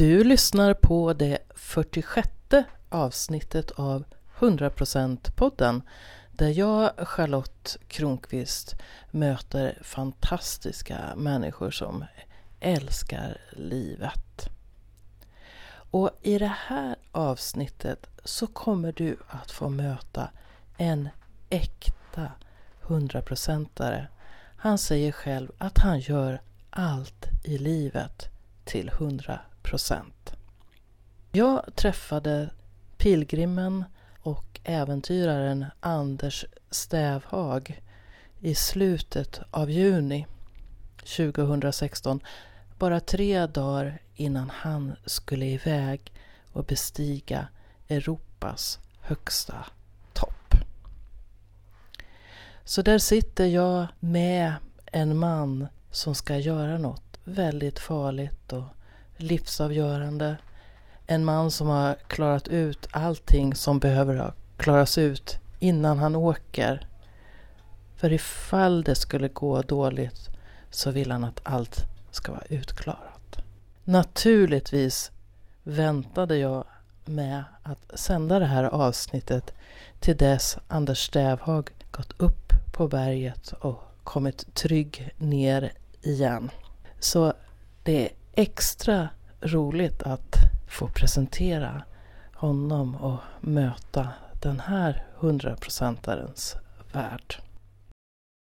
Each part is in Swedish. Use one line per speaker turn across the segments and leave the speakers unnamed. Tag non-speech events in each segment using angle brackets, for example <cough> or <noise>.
Du lyssnar på det 46 avsnittet av 100%-podden där jag, Charlotte Kronqvist, möter fantastiska människor som älskar livet. Och i det här avsnittet så kommer du att få möta en äkta 100%are. Han säger själv att han gör allt i livet till hundra procent. Jag träffade pilgrimen och äventyraren Anders Stävhag i slutet av juni 2016, bara tre dagar innan han skulle iväg och bestiga Europas högsta topp. Så där sitter jag med en man som ska göra något väldigt farligt och livsavgörande. En man som har klarat ut allting som behöver klaras ut innan han åker. För ifall det skulle gå dåligt så vill han att allt ska vara utklarat. Naturligtvis väntade jag med att sända det här avsnittet till dess Anders Stävhag gått upp på berget och kommit trygg ner igen. Så det extra roligt att få presentera honom och möta den här hundraprocentarens värld.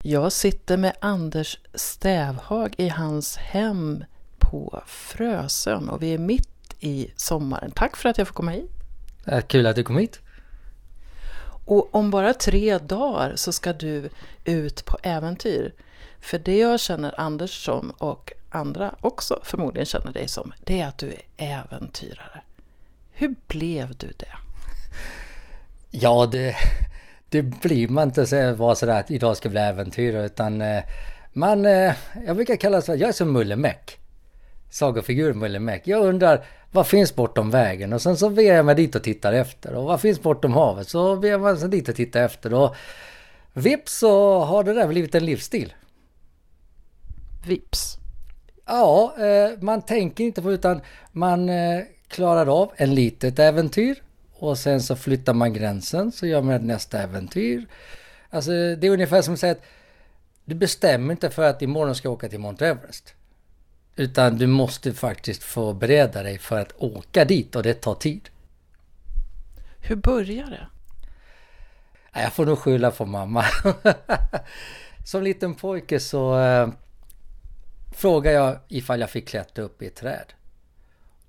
Jag sitter med Anders Stävhag i hans hem på Frösön och vi är mitt i sommaren. Tack för att jag får komma hit.
Kul att du kom hit.
Och om bara tre dagar så ska du ut på äventyr. För det jag känner Anders som och andra också förmodligen känner dig som, det är att du är äventyrare. Hur blev du det?
Ja, det, det blir man inte så bara sådär att idag ska bli äventyrare utan eh, man, eh, jag brukar kalla det så jag är som Mullemäck. Sagofigur Mullemäck. Jag undrar vad finns bortom vägen? Och sen så beger jag mig dit och tittar efter. Och vad finns bortom havet? Så beger man sig dit och tittar efter. Och vips så har det där blivit en livsstil.
Vips?
Ja, eh, man tänker inte på utan man klarar av en litet äventyr och sen så flyttar man gränsen så gör man nästa äventyr. Alltså det är ungefär som att säga att du bestämmer inte för att imorgon ska jag åka till Mount Everest. Utan du måste faktiskt förbereda dig för att åka dit och det tar tid.
Hur börjar det?
Jag får nog skylla på mamma. <laughs> Som liten pojke så eh, frågade jag ifall jag fick klättra upp i ett träd.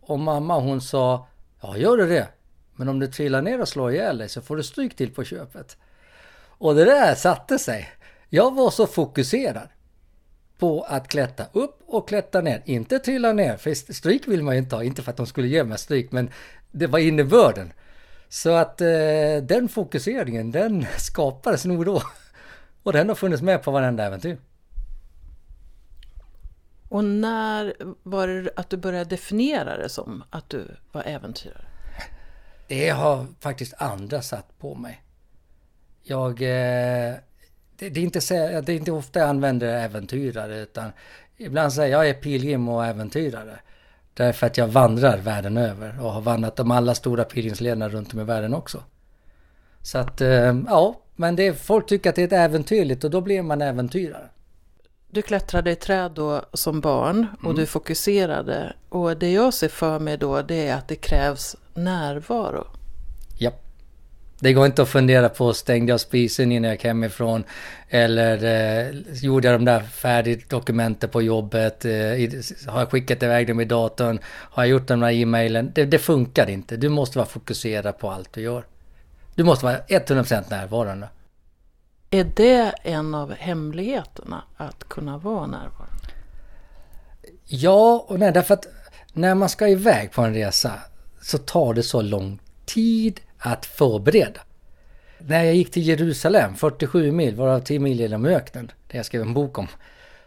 Och mamma hon sa, ja gör du det? Men om du trillar ner och slår ihjäl dig så får du stryk till på köpet. Och det där satte sig. Jag var så fokuserad på att klättra upp och klättra ner. Inte trilla ner, för stryk vill man ju inte ha. Inte för att de skulle ge mig stryk, men det var innebörden. Så att eh, den fokuseringen, den <laughs> skapades nog då. Och den har funnits med på varenda äventyr.
Och när var det att du började definiera det som att du var äventyrare?
Det har faktiskt andra satt på mig. Jag... Eh, det, är inte, det är inte ofta jag använder äventyrare utan ibland säger jag är pilgrim och äventyrare. Därför att jag vandrar världen över och har vandrat de alla stora pilgrimslederna runt om i världen också. Så att, eh, ja, men det, folk tycker att det är äventyrligt och då blir man äventyrare.
Du klättrade i träd då som barn och mm. du fokuserade. Och det jag ser för mig då det är att det krävs närvaro.
Ja. Det går inte att fundera på stängde jag spisen innan jag gick hemifrån eller eh, gjorde jag de där färdigt dokumenten på jobbet, eh, har jag skickat iväg dem i datorn, har jag gjort de där e-mailen. Det, det funkar inte. Du måste vara fokuserad på allt du gör. Du måste vara 100% närvarande.
Är det en av hemligheterna, att kunna vara närvarande?
Ja och nej, därför att när man ska iväg på en resa så tar det så lång tid att förbereda. När jag gick till Jerusalem, 47 mil, varav 10 mil genom öknen, det jag skrev en bok om,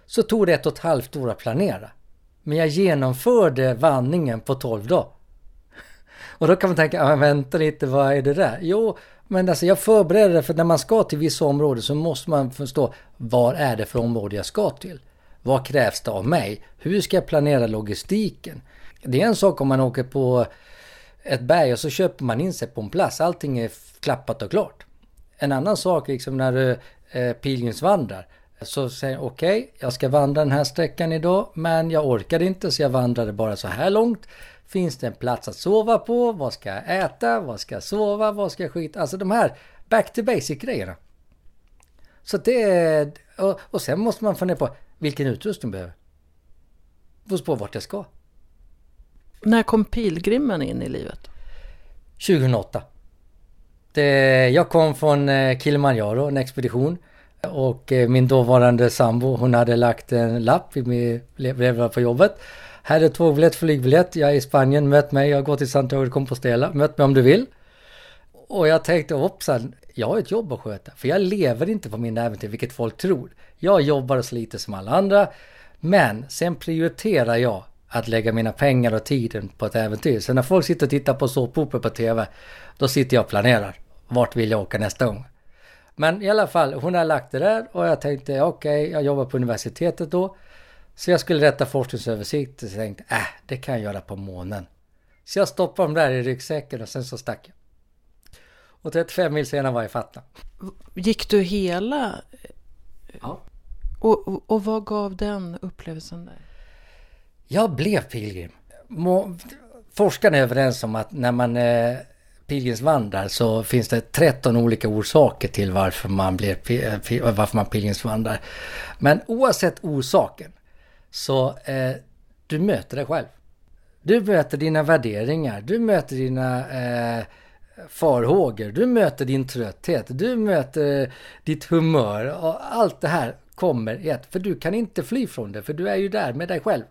så tog det ett och ett halvt år att planera. Men jag genomförde vandringen på 12 dagar. Och då kan man tänka, vänta lite, vad är det där? Jo, men alltså jag förbereder det för när man ska till vissa områden så måste man förstå vad är det för område jag ska till? Vad krävs det av mig? Hur ska jag planera logistiken? Det är en sak om man åker på ett berg och så köper man in sig på en plats. Allting är klappat och klart. En annan sak liksom när du eh, eh pilgrimsvandrar. Så säger okej, okay, jag ska vandra den här sträckan idag, men jag orkade inte så jag vandrade bara så här långt. Finns det en plats att sova på? Vad ska jag äta? Vad ska jag sova? Vad ska jag skita? Alltså de här back to basic grejerna. Så det är... Och, och sen måste man fundera på vilken utrustning behöver. Beror på vart jag ska.
När kom pilgrimen in i livet?
2008. Det, jag kom från eh, Kilimanjaro, en expedition. Och eh, min dåvarande sambo, hon hade lagt en lapp i min på jobbet. Här är tågbiljett, flygbiljett, jag är i Spanien, möt mig, jag går till Santiago de Compostela, möt mig om du vill. Och jag tänkte hoppsan, jag har ett jobb att sköta, för jag lever inte på min äventyr, vilket folk tror. Jag jobbar och sliter som alla andra, men sen prioriterar jag att lägga mina pengar och tiden på ett äventyr. Så när folk sitter och tittar på såpoperor på TV, då sitter jag och planerar. Vart vill jag åka nästa gång? Men i alla fall, hon har lagt det där och jag tänkte okej, okay, jag jobbar på universitetet då. Så jag skulle rätta forskningsöversikt och tänkte äh, det kan jag göra på månen. Så jag stoppade dem där i ryggsäcken och sen så stack jag. Och 35 mil senare var jag fatta.
Gick du hela? Ja. Och, och, och vad gav den upplevelsen där?
Jag blev pilgrim. Forskarna är överens om att när man eh, pilgrimsvandrar så finns det 13 olika orsaker till varför man, blir, eh, varför man pilgrimsvandrar. Men oavsett orsaken så eh, du möter dig själv. Du möter dina värderingar, du möter dina eh, farhågor, du möter din trötthet, du möter ditt humör och allt det här kommer i ett. För du kan inte fly från det, för du är ju där med dig själv.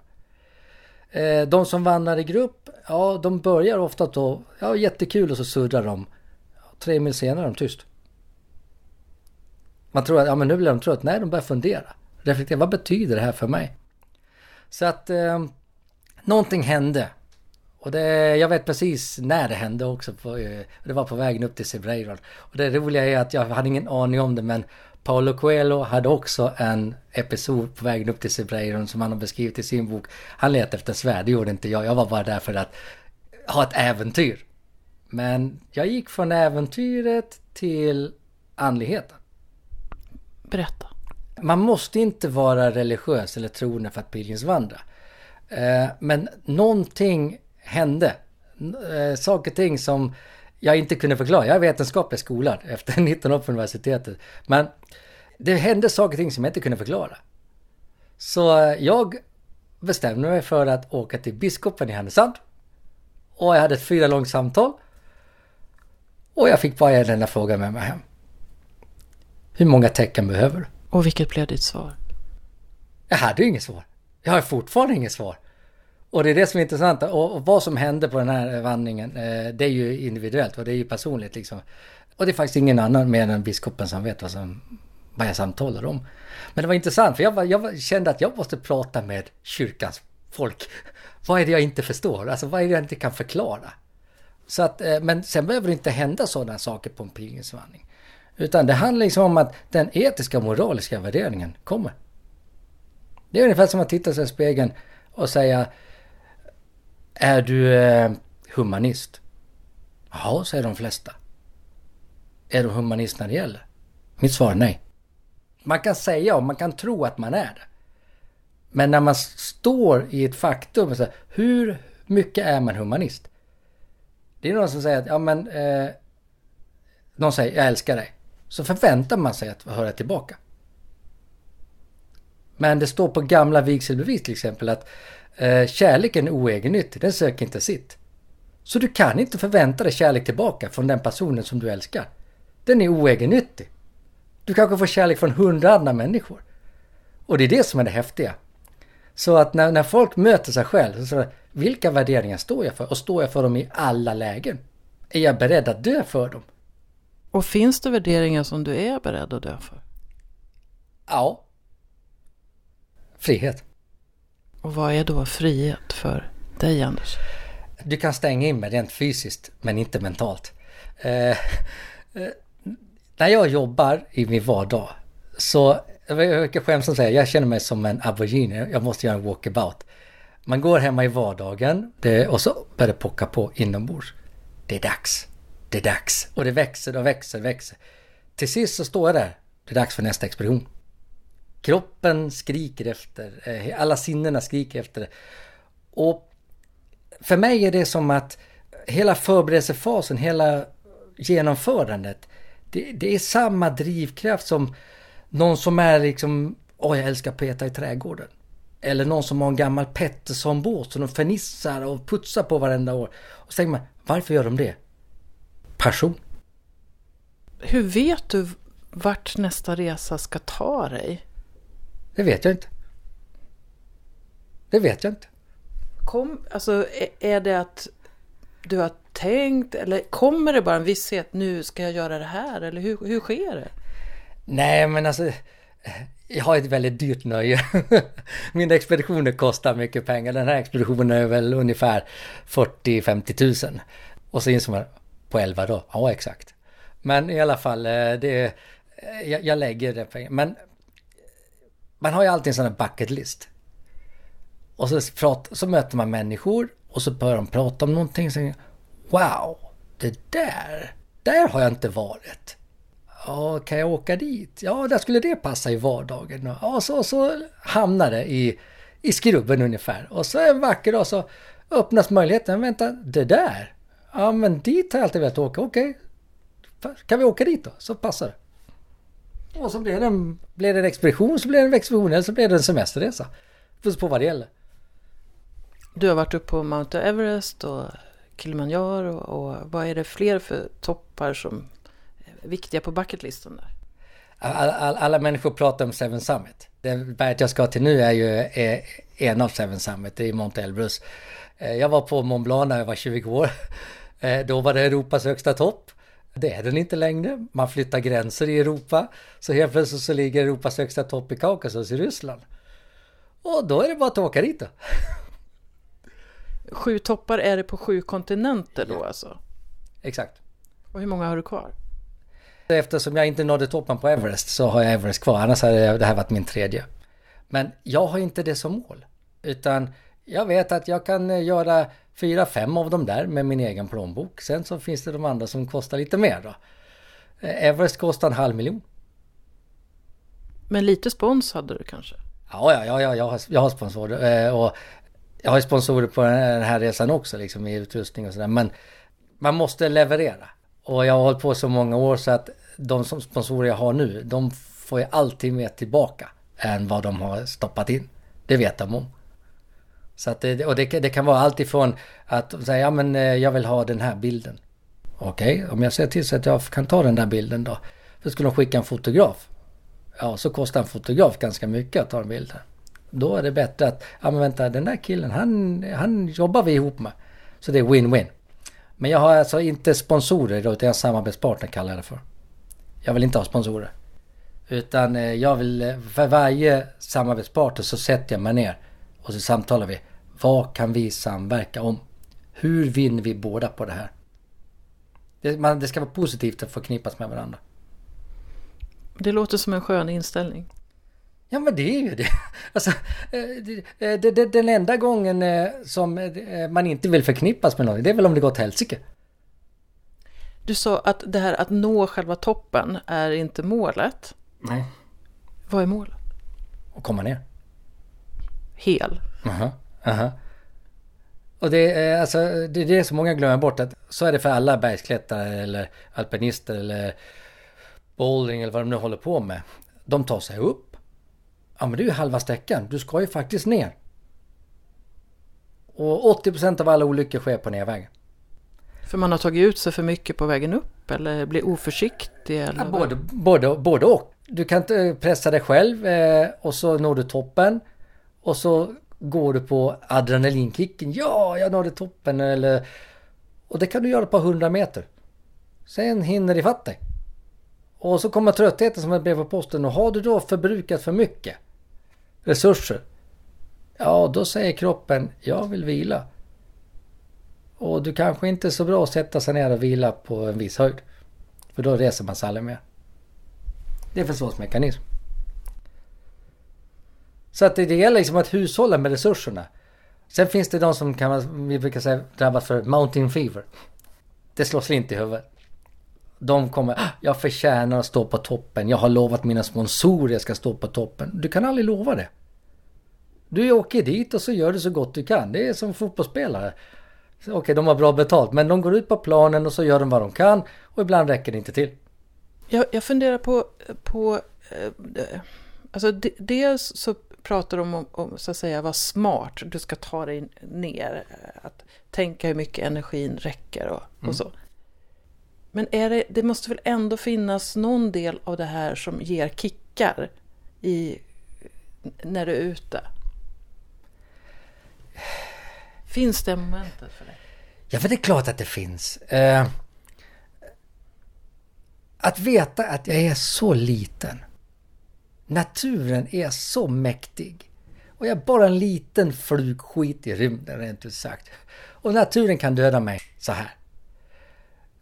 Eh, de som vandrar i grupp, ja de börjar ofta då, ja jättekul och så surrar de. Tre mil senare är de tyst. Man tror att, ja men nu blir de trött. Nej, de börjar fundera. Reflektera, vad betyder det här för mig? Så att eh, någonting hände. Och det, jag vet precis när det hände också. På, eh, det var på vägen upp till Sebreiron. Och det roliga är att jag hade ingen aning om det men Paulo Coelho hade också en episod på vägen upp till Sebreiron som han har beskrivit i sin bok. Han letade efter svärd, det gjorde inte jag. Jag var bara där för att ha ett äventyr. Men jag gick från äventyret till andligheten.
Berätta.
Man måste inte vara religiös eller troende för att pilgrimsvandra. Eh, men någonting hände. Eh, saker och ting som jag inte kunde förklara. Jag är vetenskapligt skolad <laughs> efter 19 år på universitetet. Men det hände saker och ting som jag inte kunde förklara. Så eh, jag bestämde mig för att åka till biskopen i Härnösand. Och jag hade ett fyra långt samtal. Och jag fick bara en enda fråga med mig hem. Hur många tecken behöver du?
Och vilket blev ditt svar?
Jag hade ju inget svar. Jag har fortfarande inget svar. Och det är det som är intressant. Och, vad som hände på den här vandringen, eh, det är ju individuellt och det är ju personligt liksom. Och det är faktiskt ingen annan mer än biskopen som vet vad, som, vad jag samtalar om. Men det var intressant för jag, jag kände att jag måste prata med kyrkans folk. Vad är det jag inte förstår? Alltså vad är det jag inte kan förklara? Så att, eh, men sen behöver det inte hända sådana saker på en pilgrimsvandring. Utan det handlar liksom om att den etiska och moraliska värderingen kommer. Det är ungefär som att titta sig i spegeln och säga Är du eh, humanist? Ja, säger de flesta. Är du humanist när det gäller? Mitt svar är nej. Man kan säga och man kan tro att man är det. Men när man står i ett faktum, så hur mycket är man humanist? Det är någon som säger att, ja men... Eh, någon säger, jag älskar dig så förväntar man sig att höra tillbaka. Men det står på gamla vigselbevis till exempel att eh, kärleken är oegennyttig, den söker inte sitt. Så du kan inte förvänta dig kärlek tillbaka från den personen som du älskar. Den är oegennyttig. Du kanske får kärlek från hundra andra människor. Och det är det som är det häftiga. Så att när, när folk möter sig själv, så vilka värderingar står jag för? Och står jag för dem i alla lägen? Är jag beredd att dö för dem?
Och finns det värderingar som du är beredd att dö för?
Ja. Frihet.
Och vad är då frihet för dig, Anders?
Du kan stänga in mig rent fysiskt, men inte mentalt. Eh, eh, när jag jobbar i min vardag så, jag brukar skämtsamt säga, jag känner mig som en aborigine. Jag måste göra en walkabout. Man går hemma i vardagen det, och så börjar det pocka på inombords. Det är dags. Det är dags. Och det växer och växer och växer. Till sist så står jag där. Det är dags för nästa expedition. Kroppen skriker efter, eh, alla sinnena skriker efter det. Och för mig är det som att hela förberedelsefasen, hela genomförandet, det, det är samma drivkraft som någon som är liksom, åh jag älskar att peta i trädgården. Eller någon som har en gammal Pettersson-båt som de fernissar och putsar på varenda år. Och så tänker man, varför gör de det? Passion.
Hur vet du vart nästa resa ska ta dig?
Det vet jag inte. Det vet jag inte.
Kom, alltså, är det att du har tänkt eller kommer det bara en visshet, nu ska jag göra det här eller hur, hur sker det?
Nej men alltså, jag har ett väldigt dyrt nöje. <laughs> Mina expeditioner kostar mycket pengar. Den här expeditionen är väl ungefär 40-50 tusen. Och så insåg man, på 11 då? Ja exakt. Men i alla fall, eh, det, eh, jag, jag lägger det pengar. Men man har ju alltid en sån här bucket list. Och så, prat, så möter man människor och så börjar de prata om någonting. Så, wow, det där, där har jag inte varit. Ja, kan jag åka dit? Ja, där skulle det passa i vardagen. Ja, så, så hamnar det i, i skrubben ungefär. Och så en vacker dag så öppnas möjligheten. Vänta, det där? Ja, men dit har jag alltid velat åka. Okej, kan vi åka dit då? Så passar det. Och så blir det en, blir det en expedition så blir det en expedition eller så blir det en semesterresa. Får på vad det gäller.
Du har varit uppe på Mount Everest och Kilimanjaro och vad är det fler för toppar som är viktiga på bucketlisten där?
Alla, alla, alla människor pratar om Seven Summit. Det berget jag ska till nu är ju är en av Seven Summit, det är Mount Elbrus. Eh, jag var på Mont Blanc när jag var 20 år. Eh, då var det Europas högsta topp. Det är den inte längre. Man flyttar gränser i Europa. Så helt plötsligt så ligger Europas högsta topp i Kaukasus i Ryssland. Och då är det bara att åka dit då. <laughs>
Sju toppar är det på sju kontinenter då alltså?
Exakt.
Och hur många har du kvar?
Eftersom jag inte nådde toppen på Everest så har jag Everest kvar. Annars hade det här varit min tredje. Men jag har inte det som mål. Utan jag vet att jag kan eh, göra fyra, fem av dem där med min egen plånbok. Sen så finns det de andra som kostar lite mer då. Eh, Everest kostar en halv miljon.
Men lite spons hade du kanske?
Ja, ja, ja, ja jag, har, jag har sponsorer. Eh, och jag har sponsorer på den här resan också, liksom i utrustning och sådär. Men man måste leverera. Och jag har hållit på så många år så att de som sponsorer jag har nu, de får ju alltid mer tillbaka än vad de har stoppat in. Det vet de om. Så att det, och det, det kan vara allt ifrån att säga, ja men eh, jag vill ha den här bilden. Okej, okay, om jag ser till så att jag kan ta den där bilden då. För skulle de skicka en fotograf. Ja, så kostar en fotograf ganska mycket att ta en bild. Då är det bättre att, ja men vänta, den där killen, han, han jobbar vi ihop med. Så det är win-win. Men jag har alltså inte sponsorer då, utan jag har samarbetspartner kallar jag det för. Jag vill inte ha sponsorer. Utan eh, jag vill, eh, för varje samarbetspartner så sätter jag mig ner och så samtalar vi. Vad kan vi samverka om? Hur vinner vi båda på det här? Det, man, det ska vara positivt att förknippas med varandra.
Det låter som en skön inställning.
Ja men det är ju det. <laughs> Alltså, det, det, det, den enda gången eh, som eh, man inte vill förknippas med något, det är väl om det går till helsike.
Du sa att det här att nå själva toppen är inte målet.
Nej.
Vad är målet?
Att komma ner.
Hel.
Aha, aha. Och det är, alltså, det är det som många glömmer bort att så är det för alla bergsklättrare eller alpinister eller bouldering eller vad de nu håller på med. De tar sig upp. Ja men det är ju halva sträckan. Du ska ju faktiskt ner. Och 80% av alla olyckor sker på nedvägen.
För man har tagit ut sig för mycket på vägen upp eller blir oförsiktig? Eller
ja, både, både, både och. Du kan inte pressa dig själv eh, och så når du toppen. Och så går du på adrenalinkicken. Ja, jag nådde toppen eller... Och det kan du göra på 100 meter. Sen hinner det fatta dig. Och så kommer tröttheten som ett brev på posten och har du då förbrukat för mycket resurser. Ja, då säger kroppen jag vill vila. Och du kanske inte är så bra att sätta sig ner och vila på en viss höjd. För då reser man sig aldrig mer. Det är försvarsmekanism. Så att det, det gäller liksom att hushålla med resurserna. Sen finns det de som kan, vi brukar säga, drabbas för mountain fever. Det slår slint i huvudet. De kommer, "Ah, jag förtjänar att stå på toppen. Jag har lovat mina sponsorer att jag ska stå på toppen. Du kan aldrig lova det. Du åker dit och så gör du så gott du kan. Det är som fotbollsspelare. Okej, de har bra betalt, men de går ut på planen och så gör de vad de kan och ibland räcker det inte till.
Jag, jag funderar på, på eh, alltså de, dels så pratar om, om så att säga vara smart, du ska ta dig ner, eh, att tänka hur mycket energin räcker och, och så. Men är det, det måste väl ändå finnas någon del av det här som ger kickar i, när du är ute? Finns det momentet för dig?
Ja, för det är klart att det finns. Eh, att veta att jag är så liten. Naturen är så mäktig. Och jag är bara en liten flugskit i rymden rent ut sagt. Och naturen kan döda mig så här.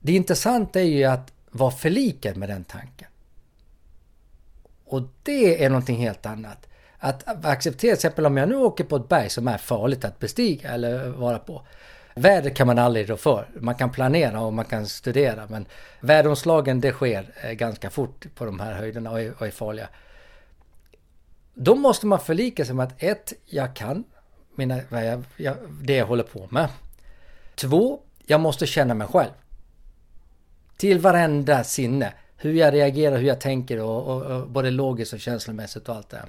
Det intressanta är ju att vara förlikad med den tanken. Och det är någonting helt annat. Att acceptera, till exempel om jag nu åker på ett berg som är farligt att bestiga eller vara på. Vädret kan man aldrig rå för. Man kan planera och man kan studera men väderomslagen det sker eh, ganska fort på de här höjderna och är, och är farliga. Då måste man förlika sig med att ett, jag kan mina, vad jag, jag, det jag håller på med. Två, jag måste känna mig själv. Till varenda sinne. Hur jag reagerar, hur jag tänker och, och, och både logiskt och känslomässigt och allt det här.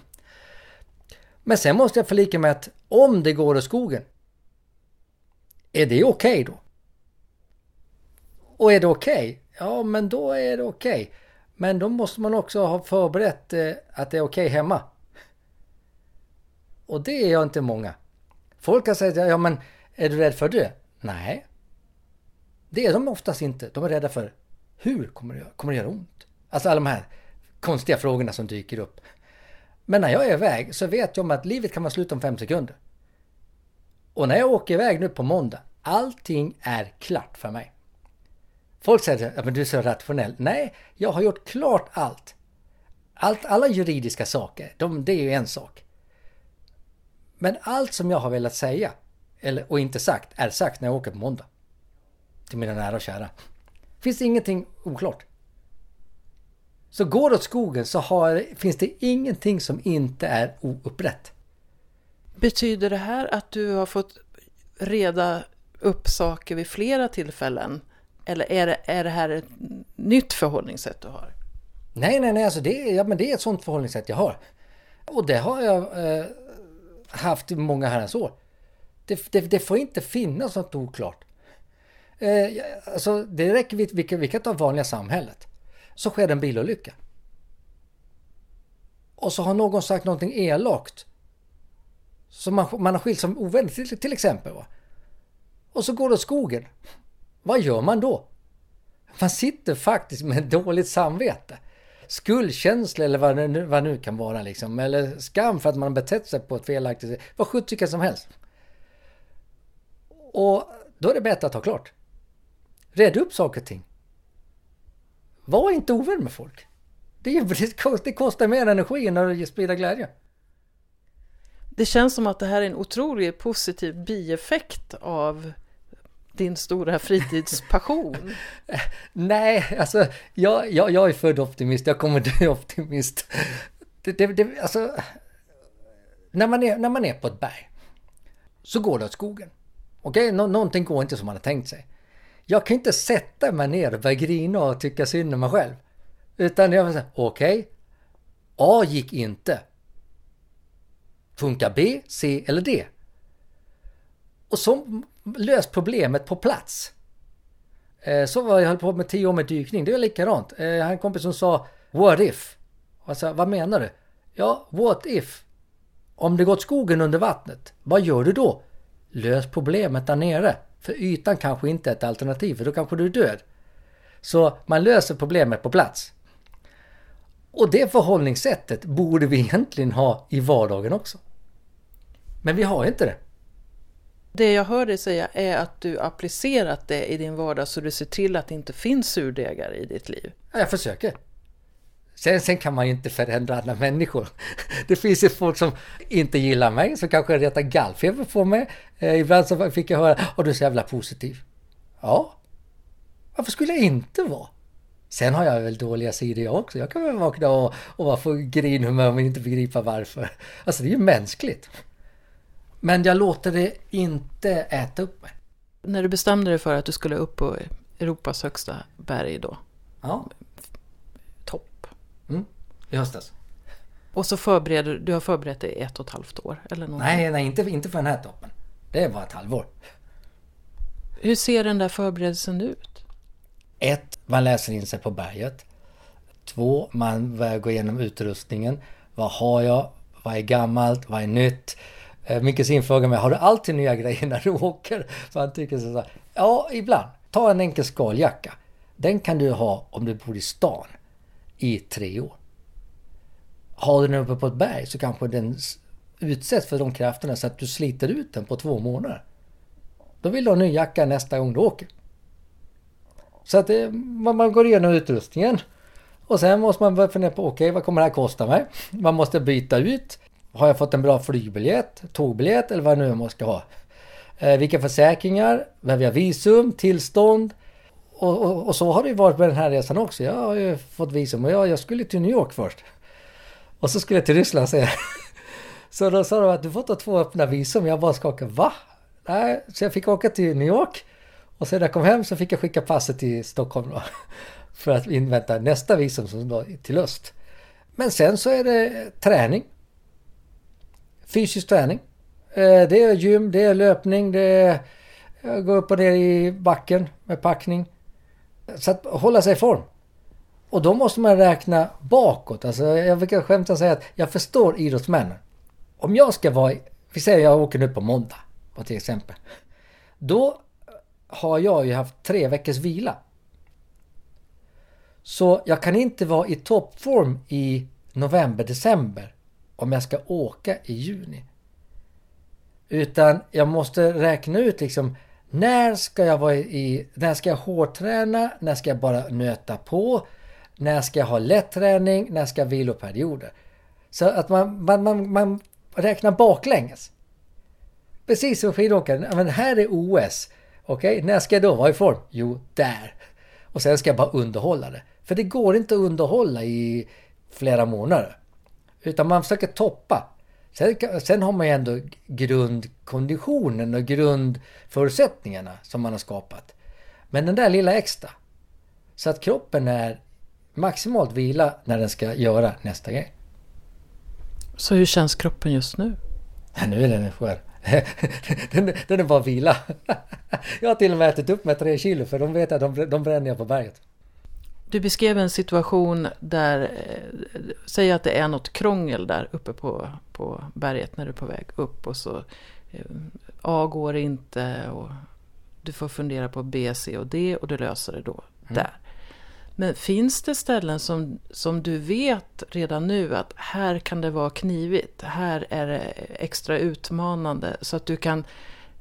Men sen måste jag förlika mig att om det går åt skogen, är det okej okay då? Och är det okej? Okay? Ja, men då är det okej. Okay. Men då måste man också ha förberett eh, att det är okej hemma. Och det är jag inte många. Folk har sagt, ja men är du rädd för det? Nej. Det är de oftast inte. De är rädda för hur kommer det, kommer det göra ont? Alltså alla de här konstiga frågorna som dyker upp. Men när jag är iväg så vet jag om att livet kan vara slut om fem sekunder. Och när jag åker iväg nu på måndag, allting är klart för mig. Folk säger att du är så rationell. Nej, jag har gjort klart allt. allt alla juridiska saker, de, det är ju en sak. Men allt som jag har velat säga, eller, och inte sagt, är sagt när jag åker på måndag. Till mina nära och kära. Finns det ingenting oklart. Så går det åt skogen så har, finns det ingenting som inte är oupprätt.
Betyder det här att du har fått reda upp saker vid flera tillfällen? Eller är det, är det här ett nytt förhållningssätt du har?
Nej, nej, nej, alltså det, ja, men det är ett sånt förhållningssätt jag har. Och det har jag eh, haft i många herrans år. Det, det, det, får inte finnas något oklart. Eh, alltså, det räcker, vi, vi, vi kan ta vanliga samhället. Så sker en bilolycka. Och så har någon sagt någonting elakt. Så man, man har skilt som ovänner till, till exempel. Va? Och så går det åt skogen. Vad gör man då? Man sitter faktiskt med dåligt samvete. Skuldkänsla eller vad det nu, vad nu kan vara liksom. Eller skam för att man betett sig på ett felaktigt sätt. Vad sjutton som helst. Och då är det bättre att ha klart. Red upp saker och ting. Var inte ovän med folk. Det, det kostar mer energi än att sprida glädje.
Det känns som att det här är en otroligt positiv bieffekt av din stora fritidspassion. <laughs>
Nej, alltså jag, jag, jag är född optimist, jag kommer dö <laughs> optimist. Det, det, det, alltså, när, man är, när man är på ett berg så går det åt skogen. Okej, okay? Nå någonting går inte som man har tänkt sig. Jag kan inte sätta mig ner och börja grina och tycka synd om mig själv. Utan jag vill säga, okej, okay, A gick inte. Funkar B, C eller D? Och så lös problemet på plats. Eh, så var jag höll på med tio år med dykning, det var likadant. Eh, jag hade en kompis som sa What if? Och jag sa, vad menar du? Ja, what if? Om det gått skogen under vattnet, vad gör du då? Lös problemet där nere. För ytan kanske inte är ett alternativ, för då kanske du är död. Så man löser problemet på plats. Och det förhållningssättet borde vi egentligen ha i vardagen också. Men vi har inte det.
Det jag hör dig säga är att du applicerat det i din vardag så du ser till att det inte finns surdegar i ditt liv.
Ja, jag försöker. Sen, sen kan man ju inte förändra andra människor. <laughs> Det finns ju folk som inte gillar mig, som kanske retar gallfeber på mig. Eh, ibland så fick jag höra, att du är så jävla positiv. Ja, varför skulle jag inte vara? Sen har jag väl dåliga sidor jag också. Jag kan väl vakna och, och vara på grinhumör men inte begripa varför. Alltså det är ju mänskligt. Men jag låter det inte äta upp mig.
När du bestämde dig för att du skulle upp på Europas högsta berg då?
Ja.
Topp.
Mm. I höstas.
Och så förbereder du har förberett dig i ett och ett halvt år? Eller någonting.
Nej, nej, inte, inte för den här toppen. Det är bara ett halvår.
Hur ser den där förberedelsen ut?
Ett, man läser in sig på berget. Två, man går igenom utrustningen. Vad har jag? Vad är gammalt? Vad är nytt? Eh, Micke Sin frågar mig, har du alltid nya grejer när du åker? För han tycker så här, ja, ibland. Ta en enkel skaljacka. Den kan du ha om du bor i stan i tre år. Har du den uppe på ett berg så kanske den utsätts för de krafterna så att du sliter ut den på två månader. Då vill du ha en ny jacka nästa gång du åker. Så att eh, det, man går igenom utrustningen. Och sen måste man börja fundera på, okej okay, vad kommer det här kosta mig? Man måste byta ut. Har jag fått en bra flygbiljett, tågbiljett eller vad nu måste ha? Eh, vilka försäkringar? Behöver jag visum? Tillstånd? Och, och, och, så har det ju varit med den här resan också. Jag har ju fått visum och jag, jag skulle till New York först. Och så skulle jag till Ryssland sen. <laughs> Så då sa de att du får ta två öppna visum. Jag bara skakade. Va? Nej, så jag fick åka till New York. Och sen när jag kom hem så fick jag skicka passet till Stockholm då, <laughs> För att invänta nästa visum som då till öst. Men sen så är det träning. Fysisk träning. Eh, det är gym, det är löpning, det är gå upp och ner i backen med packning. Så att hålla sig i form. Och då måste man räkna bakåt. Alltså jag brukar skämta och säga att jag förstår idrottsmännen. Om jag ska vara, vi säger jag åker nu på måndag till exempel. Då har jag ju haft tre veckors vila. Så jag kan inte vara i toppform i november, december om jag ska åka i juni. Utan jag måste räkna ut liksom när ska jag vara i, när ska jag hårdträna, när ska jag bara nöta på, när ska jag ha lätt träning, när ska jag ha viloperioder. Så att man, man, man, man räknar baklänges. Precis som skidåkaren, men här är OS. Okej, okay, när ska jag då vara i form? Jo, där. Och sen ska jag bara underhålla det. För det går inte att underhålla i flera månader. Utan man försöker toppa. Sen, sen har man ju ändå grundkonditionen och grundförutsättningarna som man har skapat. Men den där lilla extra. Så att kroppen är maximalt vila när den ska göra nästa grej.
Så hur känns kroppen just nu?
Ja, nu är den skön. <laughs> den, den är bara vila. <laughs> jag har till och med ätit upp med tre kilo för de vet att de, de bränner jag på berget.
Du beskrev en situation där, eh, säg att det är något krångel där uppe på, på berget när du är på väg upp och så eh, A går inte och du får fundera på B, C och D och du löser det då mm. där. Men finns det ställen som, som du vet redan nu att här kan det vara knivigt, här är det extra utmanande så att du kan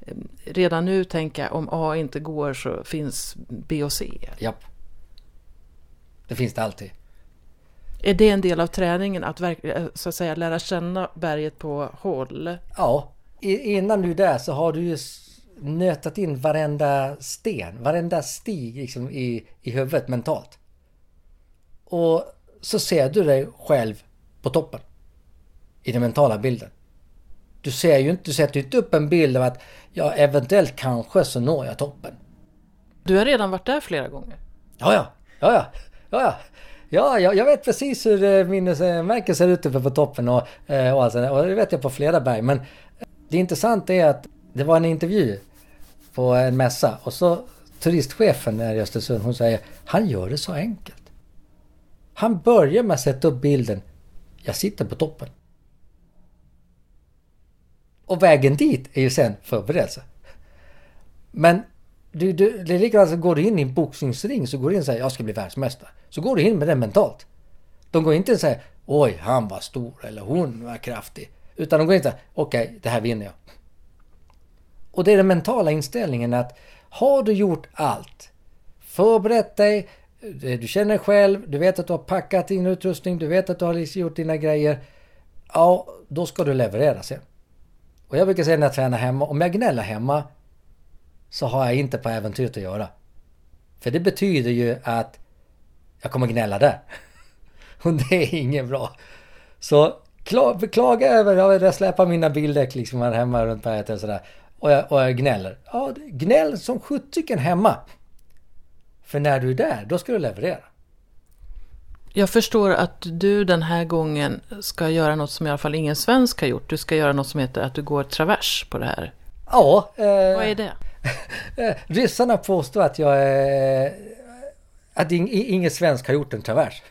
eh, redan nu tänka om A inte går så finns B och C?
Japp. Det finns det alltid.
Är det en del av träningen att eh, så att säga lära känna berget på håll?
Ja, innan du är där så har du ju nötat in varenda sten, varenda stig liksom i, i huvudet mentalt. Och så ser du dig själv på toppen. I den mentala bilden. Du ser ju inte, du sätter ju inte upp en bild av att ja, eventuellt kanske så når jag toppen.
Du har redan varit där flera gånger.
Ja, ja, ja, ja, ja, ja. Ja, jag, jag vet precis hur eh, minnesmärken ser ut uppe på toppen och, eh, och, alltså, och det vet jag på flera berg. Men eh, det intressanta är att det var en intervju på en mässa och så turistchefen i Östersund hon säger han gör det så enkelt. Han börjar med att sätta upp bilden. Jag sitter på toppen. Och vägen dit är ju sen förberedelse. Men du, du, det är likadant som går du in i en boxningsring så går du in och säger jag ska bli världsmästare. Så går du in med det mentalt. De går inte och säger oj han var stor eller hon var kraftig. Utan de går in och säger okej okay, det här vinner jag. Och det är den mentala inställningen att har du gjort allt, förberett dig, eh, Du känner dig själv, du vet att du har packat din utrustning, du vet att du har liksom gjort dina grejer. Ja, då ska du leverera sen. Och jag brukar säga när jag tränar hemma, om jag gnäller hemma så har jag inte på äventyret att göra. För det betyder ju att jag kommer gnälla där. <laughs> Och det är inget bra. Så klaga över, jag släpar mina bildäck liksom här hemma runt berget och sådär. Och jag, och jag gnäller. Ja, gnäll som sjuttsiken hemma. För när du är där, då ska du leverera.
Jag förstår att du den här gången ska göra något som i alla fall ingen svensk har gjort. Du ska göra något som heter att du går travers på det här.
Ja.
Eh, Vad är det? <laughs>
Ryssarna påstår att jag är... Att ingen svensk har gjort en travers.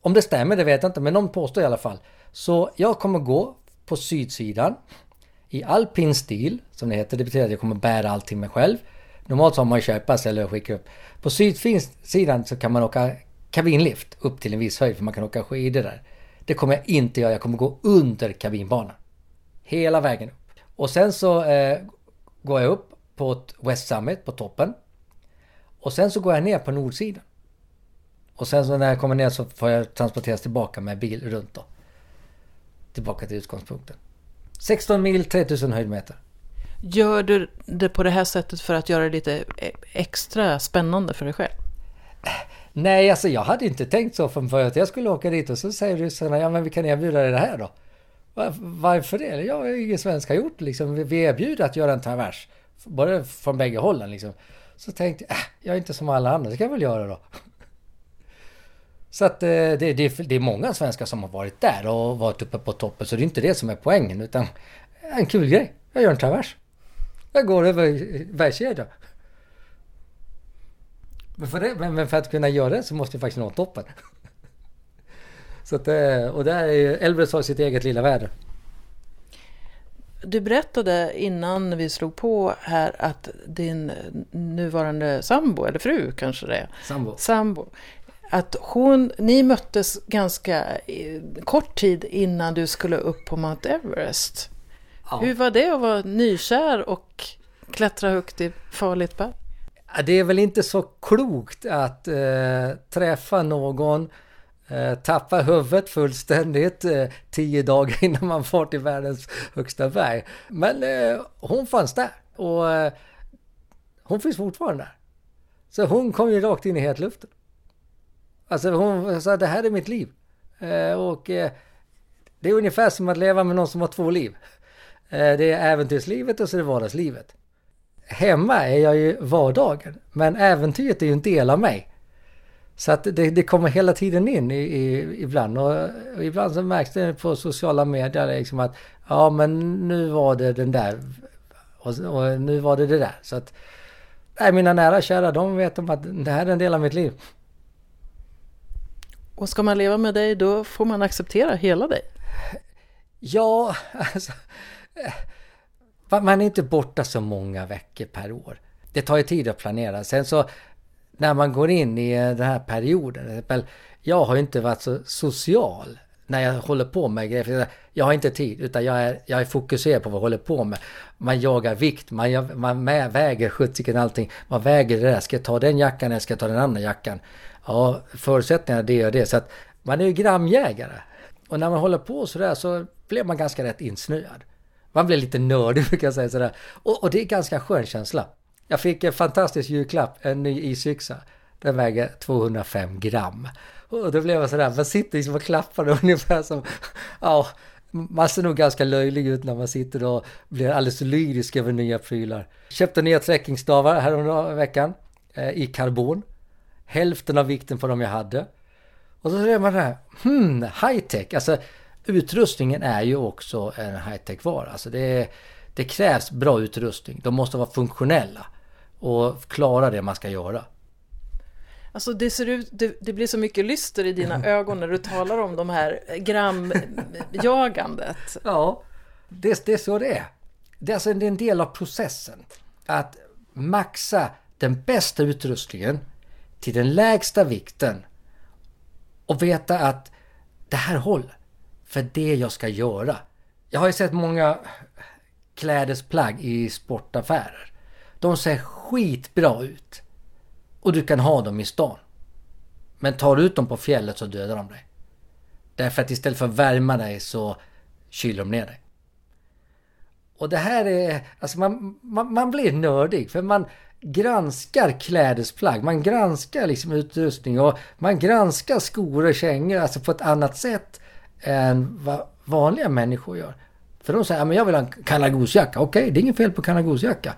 Om det stämmer, det vet jag inte, men de påstår i alla fall. Så jag kommer gå på sydsidan i alpin stil, som det heter. Det betyder att jag kommer bära allting mig själv. Normalt så har man köpas eller skicka upp. På sydsidan så kan man åka kabinlift upp till en viss höjd för man kan åka skidor där. Det kommer jag inte göra. Jag kommer gå under kabinbanan. Hela vägen upp. Och sen så eh, går jag upp på West Summit på toppen. Och sen så går jag ner på nordsidan. Och sen så när jag kommer ner så får jag transporteras tillbaka med bil runt då. Tillbaka till utgångspunkten. 16 mil, 3000 höjdmeter.
Gör du det på det här sättet för att göra det lite e- extra spännande för dig själv?
Nej, alltså jag hade inte tänkt så från början att jag skulle åka dit och så säger ryssarna ja men vi kan erbjuda dig det här då. Varför det? Jag ingen svensk har gjort liksom. Vi erbjuder att göra en travers. Både från bägge hållen liksom. Så tänkte jag, äh, jag är inte som alla andra, det kan jag väl göra då. Så att eh, det, det, det är många svenskar som har varit där och varit uppe på toppen. Så det är inte det som är poängen utan en kul grej. Jag gör en travers. Jag går över bergskedjan. Men för, det, men för att kunna göra det så måste jag faktiskt nå toppen. <laughs> Så att, eh, och där är Elbrus har sitt eget lilla värde.
Du berättade innan vi slog på här att din nuvarande sambo, eller fru kanske det är?
Sambo.
Sambo att hon, ni möttes ganska kort tid innan du skulle upp på Mount Everest. Ja. Hur var det att vara nykär och klättra högt i farligt berg?
Det är väl inte så klokt att eh, träffa någon, eh, huvudet fullständigt eh, tio dagar <laughs> innan man far till världens högsta berg. Men eh, hon fanns där och eh, hon finns fortfarande där. Så hon kom ju rakt in i hetluften. Alltså hon sa det här är mitt liv. Eh, och eh, det är ungefär som att leva med någon som har två liv. Eh, det är äventyrslivet och så är det vardagslivet. Hemma är jag ju vardagen, men äventyret är ju en del av mig. Så att det, det kommer hela tiden in i, i, ibland. Och, och, ibland så märks det på sociala medier liksom att ja men nu var det den där och, och nu var det det där. Så att nej, mina nära kära de vet om att det här är en del av mitt liv.
Och ska man leva med dig då får man acceptera hela dig?
Ja, alltså... Man är inte borta så många veckor per år. Det tar ju tid att planera. Sen så när man går in i den här perioden. Jag har ju inte varit så social när jag håller på med grejer. Jag har inte tid utan jag är, jag är fokuserad på vad jag håller på med. Man jagar vikt, man, man väger sjuttsiken allting. Man väger det där. Ska jag ta den jackan eller ska jag ta den andra jackan? Ja, förutsättningarna det och det. Så att man är ju gramjägare. Och när man håller på sådär så blir man ganska rätt insnöad. Man blir lite nördig <laughs> brukar jag säga sådär. Och, och det är ganska skön känsla. Jag fick en fantastisk julklapp, en ny isyxa. Den väger 205 gram. Och då blev jag sådär, man sitter liksom och klappar ungefär som, ja, man ser nog ganska löjlig ut när man sitter och blir alldeles lyrisk över nya prylar. Köpte nya trekkingstavar häromveckan. veckan eh, i karbon hälften av vikten på de jag hade. Och så ser man det här, hmm, high tech. Alltså utrustningen är ju också en high tech vara. Alltså det, det krävs bra utrustning. De måste vara funktionella och klara det man ska göra.
Alltså det ser ut, det, det, blir så mycket lyster i dina <laughs> ögon när du talar om de här gramjagandet.
Ja, det, det är så det är. Det är, alltså, det är en del av processen. Att maxa den bästa utrustningen till den lägsta vikten och veta att det här håller för det jag ska göra. Jag har ju sett många klädesplagg i sportaffärer. De ser skitbra ut. Och du kan ha dem i stan. Men tar du ut dem på fjället så dödar de dig. Därför att istället för att värma dig så kyler de ner dig. Och det här är, alltså man, man, man blir nördig för man granskar klädesplagg, man granskar liksom utrustning och man granskar skor och kängor alltså på ett annat sätt än vad vanliga människor gör. För de säger, men jag vill ha en kanagosjacka. Okej, okay, det är inget fel på kanagosjacka.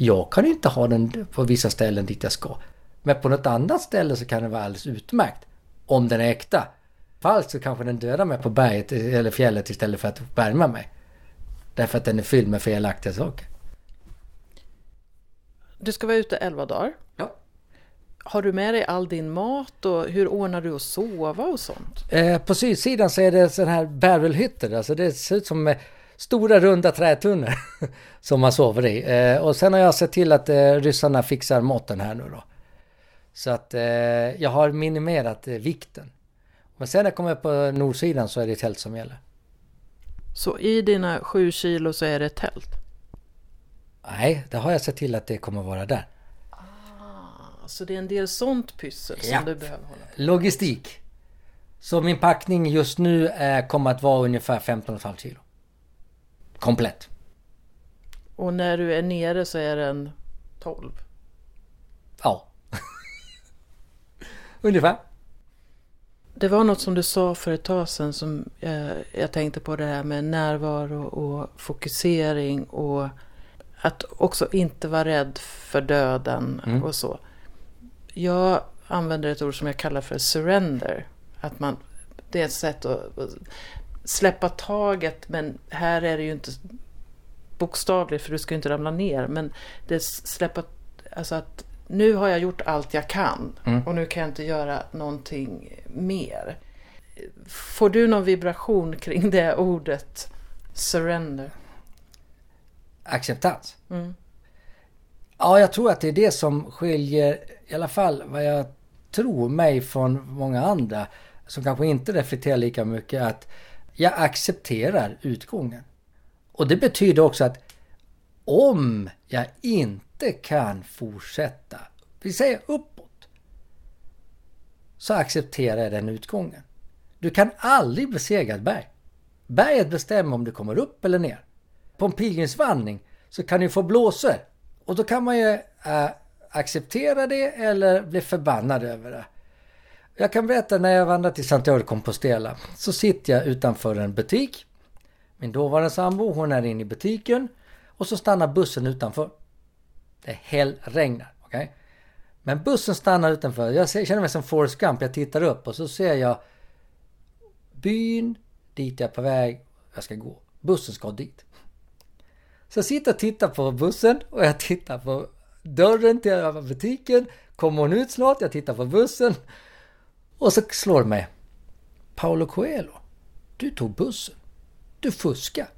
Jag kan inte ha den på vissa ställen dit jag ska. Men på något annat ställe så kan den vara alldeles utmärkt. Om den är äkta. Falskt så kanske den dödar mig på berget eller fjället istället för att värma mig. Därför att den är fylld med felaktiga saker.
Du ska vara ute 11 dagar.
Ja.
Har du med dig all din mat och hur ordnar du att sova och sånt?
Eh, på sydsidan så är det sådana här barrelhytter. Alltså det ser ut som stora runda trätunnor <laughs> som man sover i. Eh, och sen har jag sett till att eh, ryssarna fixar måtten här nu då. Så att eh, jag har minimerat eh, vikten. Men sen när jag kommer på nordsidan så är det tält som gäller.
Så i dina sju kilo så är det tält?
Nej, det har jag sett till att det kommer vara där.
Ah, så det är en del sånt pyssel som ja. du behöver hålla på
Logistik. Så min packning just nu kommer att vara ungefär 15,5 kilo. Komplett.
Och när du är nere så är den 12?
Ja. <laughs> ungefär.
Det var något som du sa för ett tag sedan som jag, jag tänkte på det här med närvaro och fokusering och att också inte vara rädd för döden mm. och så. Jag använder ett ord som jag kallar för surrender. Att man, det är ett sätt att släppa taget men här är det ju inte bokstavligt för du ska ju inte ramla ner. Men det släppa, alltså att nu har jag gjort allt jag kan mm. och nu kan jag inte göra någonting mer. Får du någon vibration kring det ordet surrender?
acceptans. Mm. Ja, jag tror att det är det som skiljer, i alla fall vad jag tror mig från många andra som kanske inte reflekterar lika mycket att jag accepterar utgången. Och det betyder också att om jag inte kan fortsätta, vi säger uppåt, så accepterar jag den utgången. Du kan aldrig besegra ett berg. Berget bestämmer om du kommer upp eller ner på en pilgrimsvandring så kan du få blåsor. Och då kan man ju äh, acceptera det eller bli förbannad över det. Jag kan berätta när jag vandrade till Santiago de Compostela så sitter jag utanför en butik. Min dåvarande sambo hon är inne i butiken och så stannar bussen utanför. Det hällregnar. Okay? Men bussen stannar utanför. Jag känner mig som Forrest Gump. Jag tittar upp och så ser jag byn dit jag är på väg. Jag ska gå. Bussen ska dit. Så jag sitter och tittar på bussen och jag tittar på dörren till butiken. Kommer hon ut snart? Jag tittar på bussen. Och så slår det mig. Paolo Coelho, du tog bussen. Du fuskade.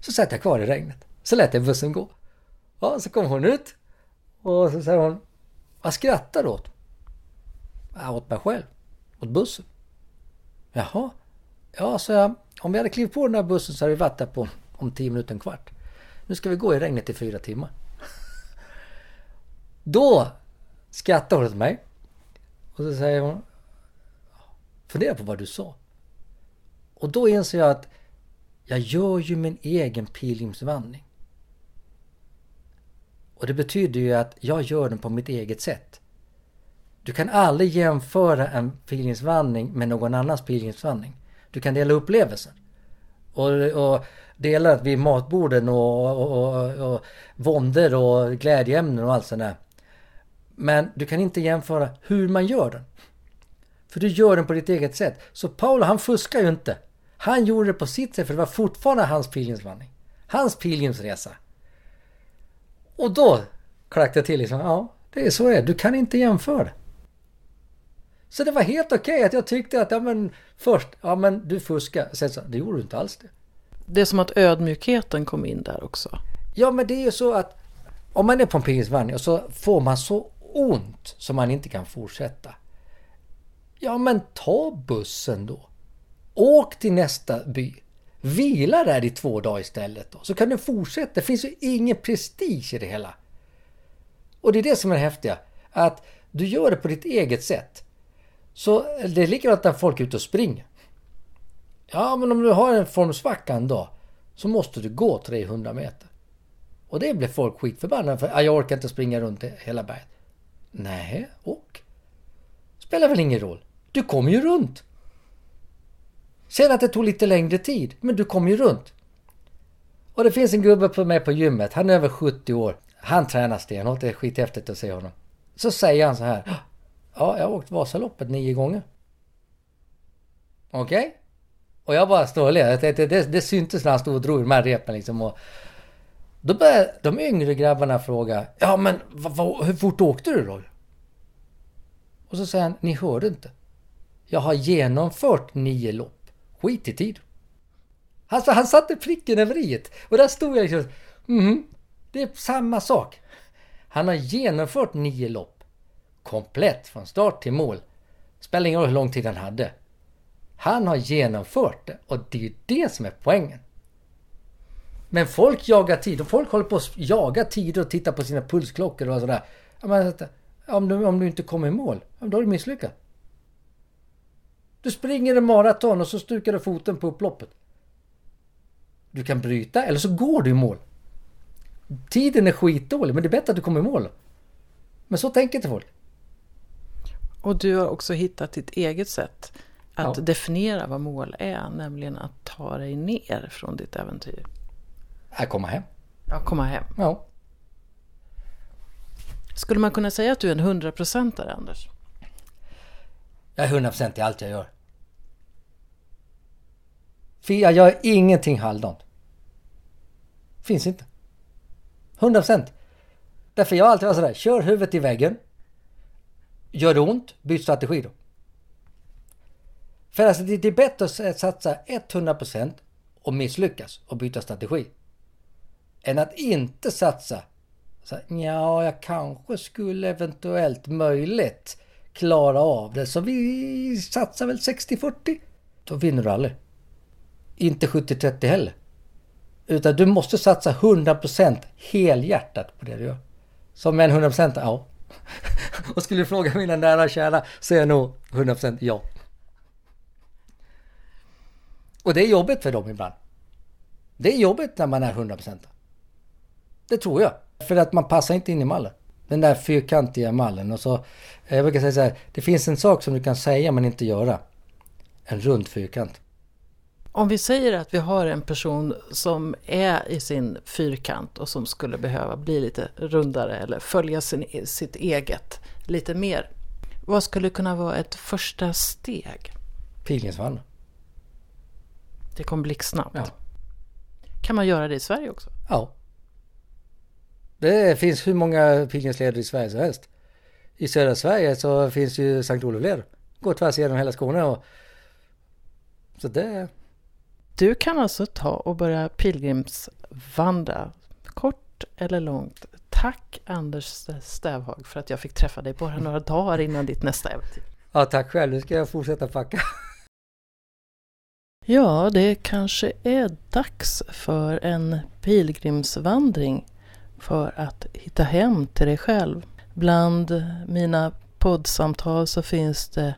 Så satt jag kvar i regnet. Så lät jag bussen gå. Ja, så kom hon ut. Och så säger hon, vad skrattar du åt? Ja, åt mig själv. Åt bussen. Jaha. Ja, så jag, om vi hade klivit på den här bussen så hade vi varit där på om 10 minuter, en kvart. Nu ska vi gå i regnet i fyra timmar. <laughs> Då skrattar hon åt mig. Och så säger hon Fundera på vad du sa. Och då inser jag att jag gör ju min egen pilgrimsvandring. Och det betyder ju att jag gör den på mitt eget sätt. Du kan aldrig jämföra en pilgrimsvandring med någon annans pilgrimsvandring. Du kan dela upplevelsen. Och, och dela vid matborden och, och, och, och våndor och glädjeämnen och allt sånt där. Men du kan inte jämföra hur man gör den. För du gör den på ditt eget sätt. Så Paolo han fuskar ju inte. Han gjorde det på sitt sätt för det var fortfarande hans pilgrimsvandring. Hans pilgrimsresa. Och då klackade jag till liksom, ja det är så är Du kan inte jämföra. Så det var helt okej okay att jag tyckte att, ja men först, ja men du fuskar. Sen så, det gjorde du inte alls det.
Det är som att ödmjukheten kom in där också.
Ja, men det är ju så att om man är på en pilgrimsvandring och så får man så ont som man inte kan fortsätta. Ja, men ta bussen då. Åk till nästa by. Vila där i två dagar istället då, så kan du fortsätta. Det finns ju ingen prestige i det hela. Och det är det som är det häftiga. Att Du gör det på ditt eget sätt. Så det är likadant när folk är ute och springer. Ja, men om du har en formsvacka en dag så måste du gå 300 meter. Och det blir folk skitförbannade för jag orkar inte springa runt hela berget. Nej, och? Spelar väl ingen roll. Du kommer ju runt. Sen att det tog lite längre tid, men du kom ju runt. Och det finns en gubbe på mig på gymmet, han är över 70 år. Han tränar stenhårt, det är skithäftigt att se honom. Så säger han så här. Ja, jag har åkt Vasaloppet nio gånger. Okej? Okay? Och jag bara står och ler. Det, det, det, det syntes när han stod och drog i de här repen liksom. Och då började de yngre grabbarna fråga. Ja men va, va, hur fort åkte du då? Och så säger han, ni hörde inte. Jag har genomfört nio lopp. Skit i tid. Alltså han satte pricken över i Och där stod jag liksom, mm, det är samma sak. Han har genomfört nio lopp. Komplett från start till mål. Spelar ingen roll hur lång tid han hade. Han har genomfört det och det är det som är poängen. Men folk jagar tid och folk håller på att jaga tid och titta på sina pulsklockor och sådär. Om du, om du inte kommer i mål, då har du misslyckats. Du springer en maraton och så stukar du foten på upploppet. Du kan bryta eller så går du i mål. Tiden är skitdålig men det är bättre att du kommer i mål. Men så tänker inte folk.
Och du har också hittat ditt eget sätt att ja. definiera vad mål är, nämligen att ta dig ner från ditt äventyr.
Att komma hem.
Ja, komma hem.
Ja.
Skulle man kunna säga att du är en hundraprocentare, Anders?
Jag är hundraprocent i allt jag gör. För jag gör ingenting halvdant. Finns inte. 100%. Därför jag har alltid varit sådär, kör huvudet i väggen. Gör det ont, byt strategi då. För alltså det är bättre att satsa 100% och misslyckas och byta strategi. Än att inte satsa. Så, ja, jag kanske skulle eventuellt möjligt klara av det. Så vi satsar väl 60-40. Då vinner du aldrig. Inte 70-30 heller. Utan du måste satsa 100% helhjärtat på det du gör. Som en 100% ja. <laughs> Och skulle du fråga mina nära och kära så är jag nog 100% ja. Och det är jobbigt för dem ibland. Det är jobbigt när man är 100%. Det tror jag. För att man passar inte in i mallen. Den där fyrkantiga mallen. Och så, jag brukar säga så här, det finns en sak som du kan säga men inte göra. En rund fyrkant.
Om vi säger att vi har en person som är i sin fyrkant och som skulle behöva bli lite rundare eller följa sin, sitt eget lite mer. Vad skulle kunna vara ett första steg?
Pilgrimsvandring.
Det kommer blixtsnabbt. Ja. Kan man göra det i Sverige också?
Ja. Det finns hur många pilgrimsleder i Sverige som helst. I södra Sverige så finns ju Sankt Olof Går tvärs igenom hela Skåne och... Så det...
Du kan alltså ta och börja pilgrimsvandra, kort eller långt. Tack Anders Stävhag för att jag fick träffa dig bara några dagar innan ditt nästa äventyr.
Ja, tack själv. Nu ska jag fortsätta packa.
Ja, det kanske är dags för en pilgrimsvandring för att hitta hem till dig själv. Bland mina poddsamtal så finns det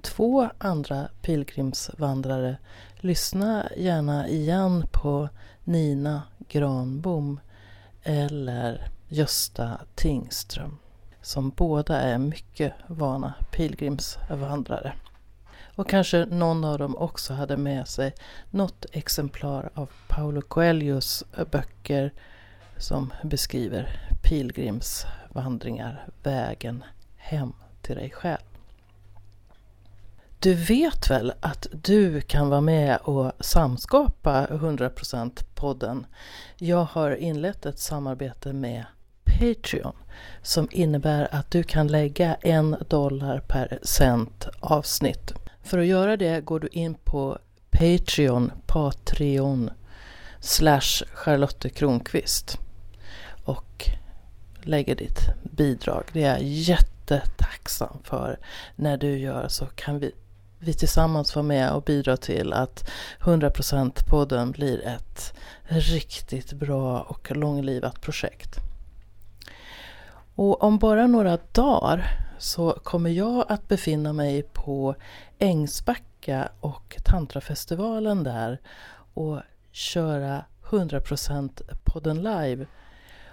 två andra pilgrimsvandrare. Lyssna gärna igen på Nina Granbom eller Gösta Tingström som båda är mycket vana pilgrimsvandrare. Och kanske någon av dem också hade med sig något exemplar av Paulo Coelhos böcker som beskriver pilgrimsvandringar, vägen hem till dig själv. Du vet väl att du kan vara med och samskapa 100% podden? Jag har inlett ett samarbete med Patreon som innebär att du kan lägga en dollar per cent avsnitt. För att göra det går du in på Patreon, Patreon slash Charlotte Kronqvist och lägger ditt bidrag. Det är jag jättetacksam för. När du gör så kan vi, vi tillsammans vara med och bidra till att 100% podden blir ett riktigt bra och långlivat projekt. Och om bara några dagar så kommer jag att befinna mig på Ängsbacka och Tantrafestivalen där och köra 100% podden live.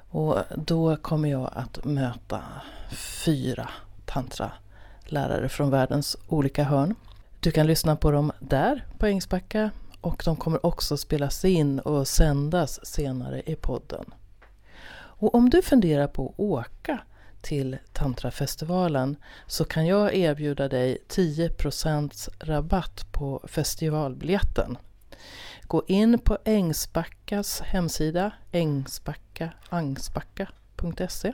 Och då kommer jag att möta fyra tantralärare från världens olika hörn. Du kan lyssna på dem där på Ängsbacka och de kommer också spelas in och sändas senare i podden. Och om du funderar på att åka till Tantrafestivalen så kan jag erbjuda dig 10% rabatt på festivalbiljetten. Gå in på Ängsbackas hemsida, ängsbackaangsbacka.se.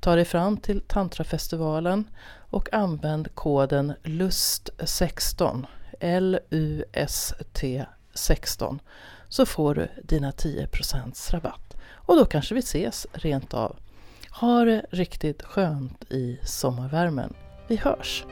Ta dig fram till Tantrafestivalen och använd koden LUST16, L-U-S-T 16, så får du dina 10 rabatt. Och då kanske vi ses rent av. Ha det riktigt skönt i sommarvärmen. Vi hörs!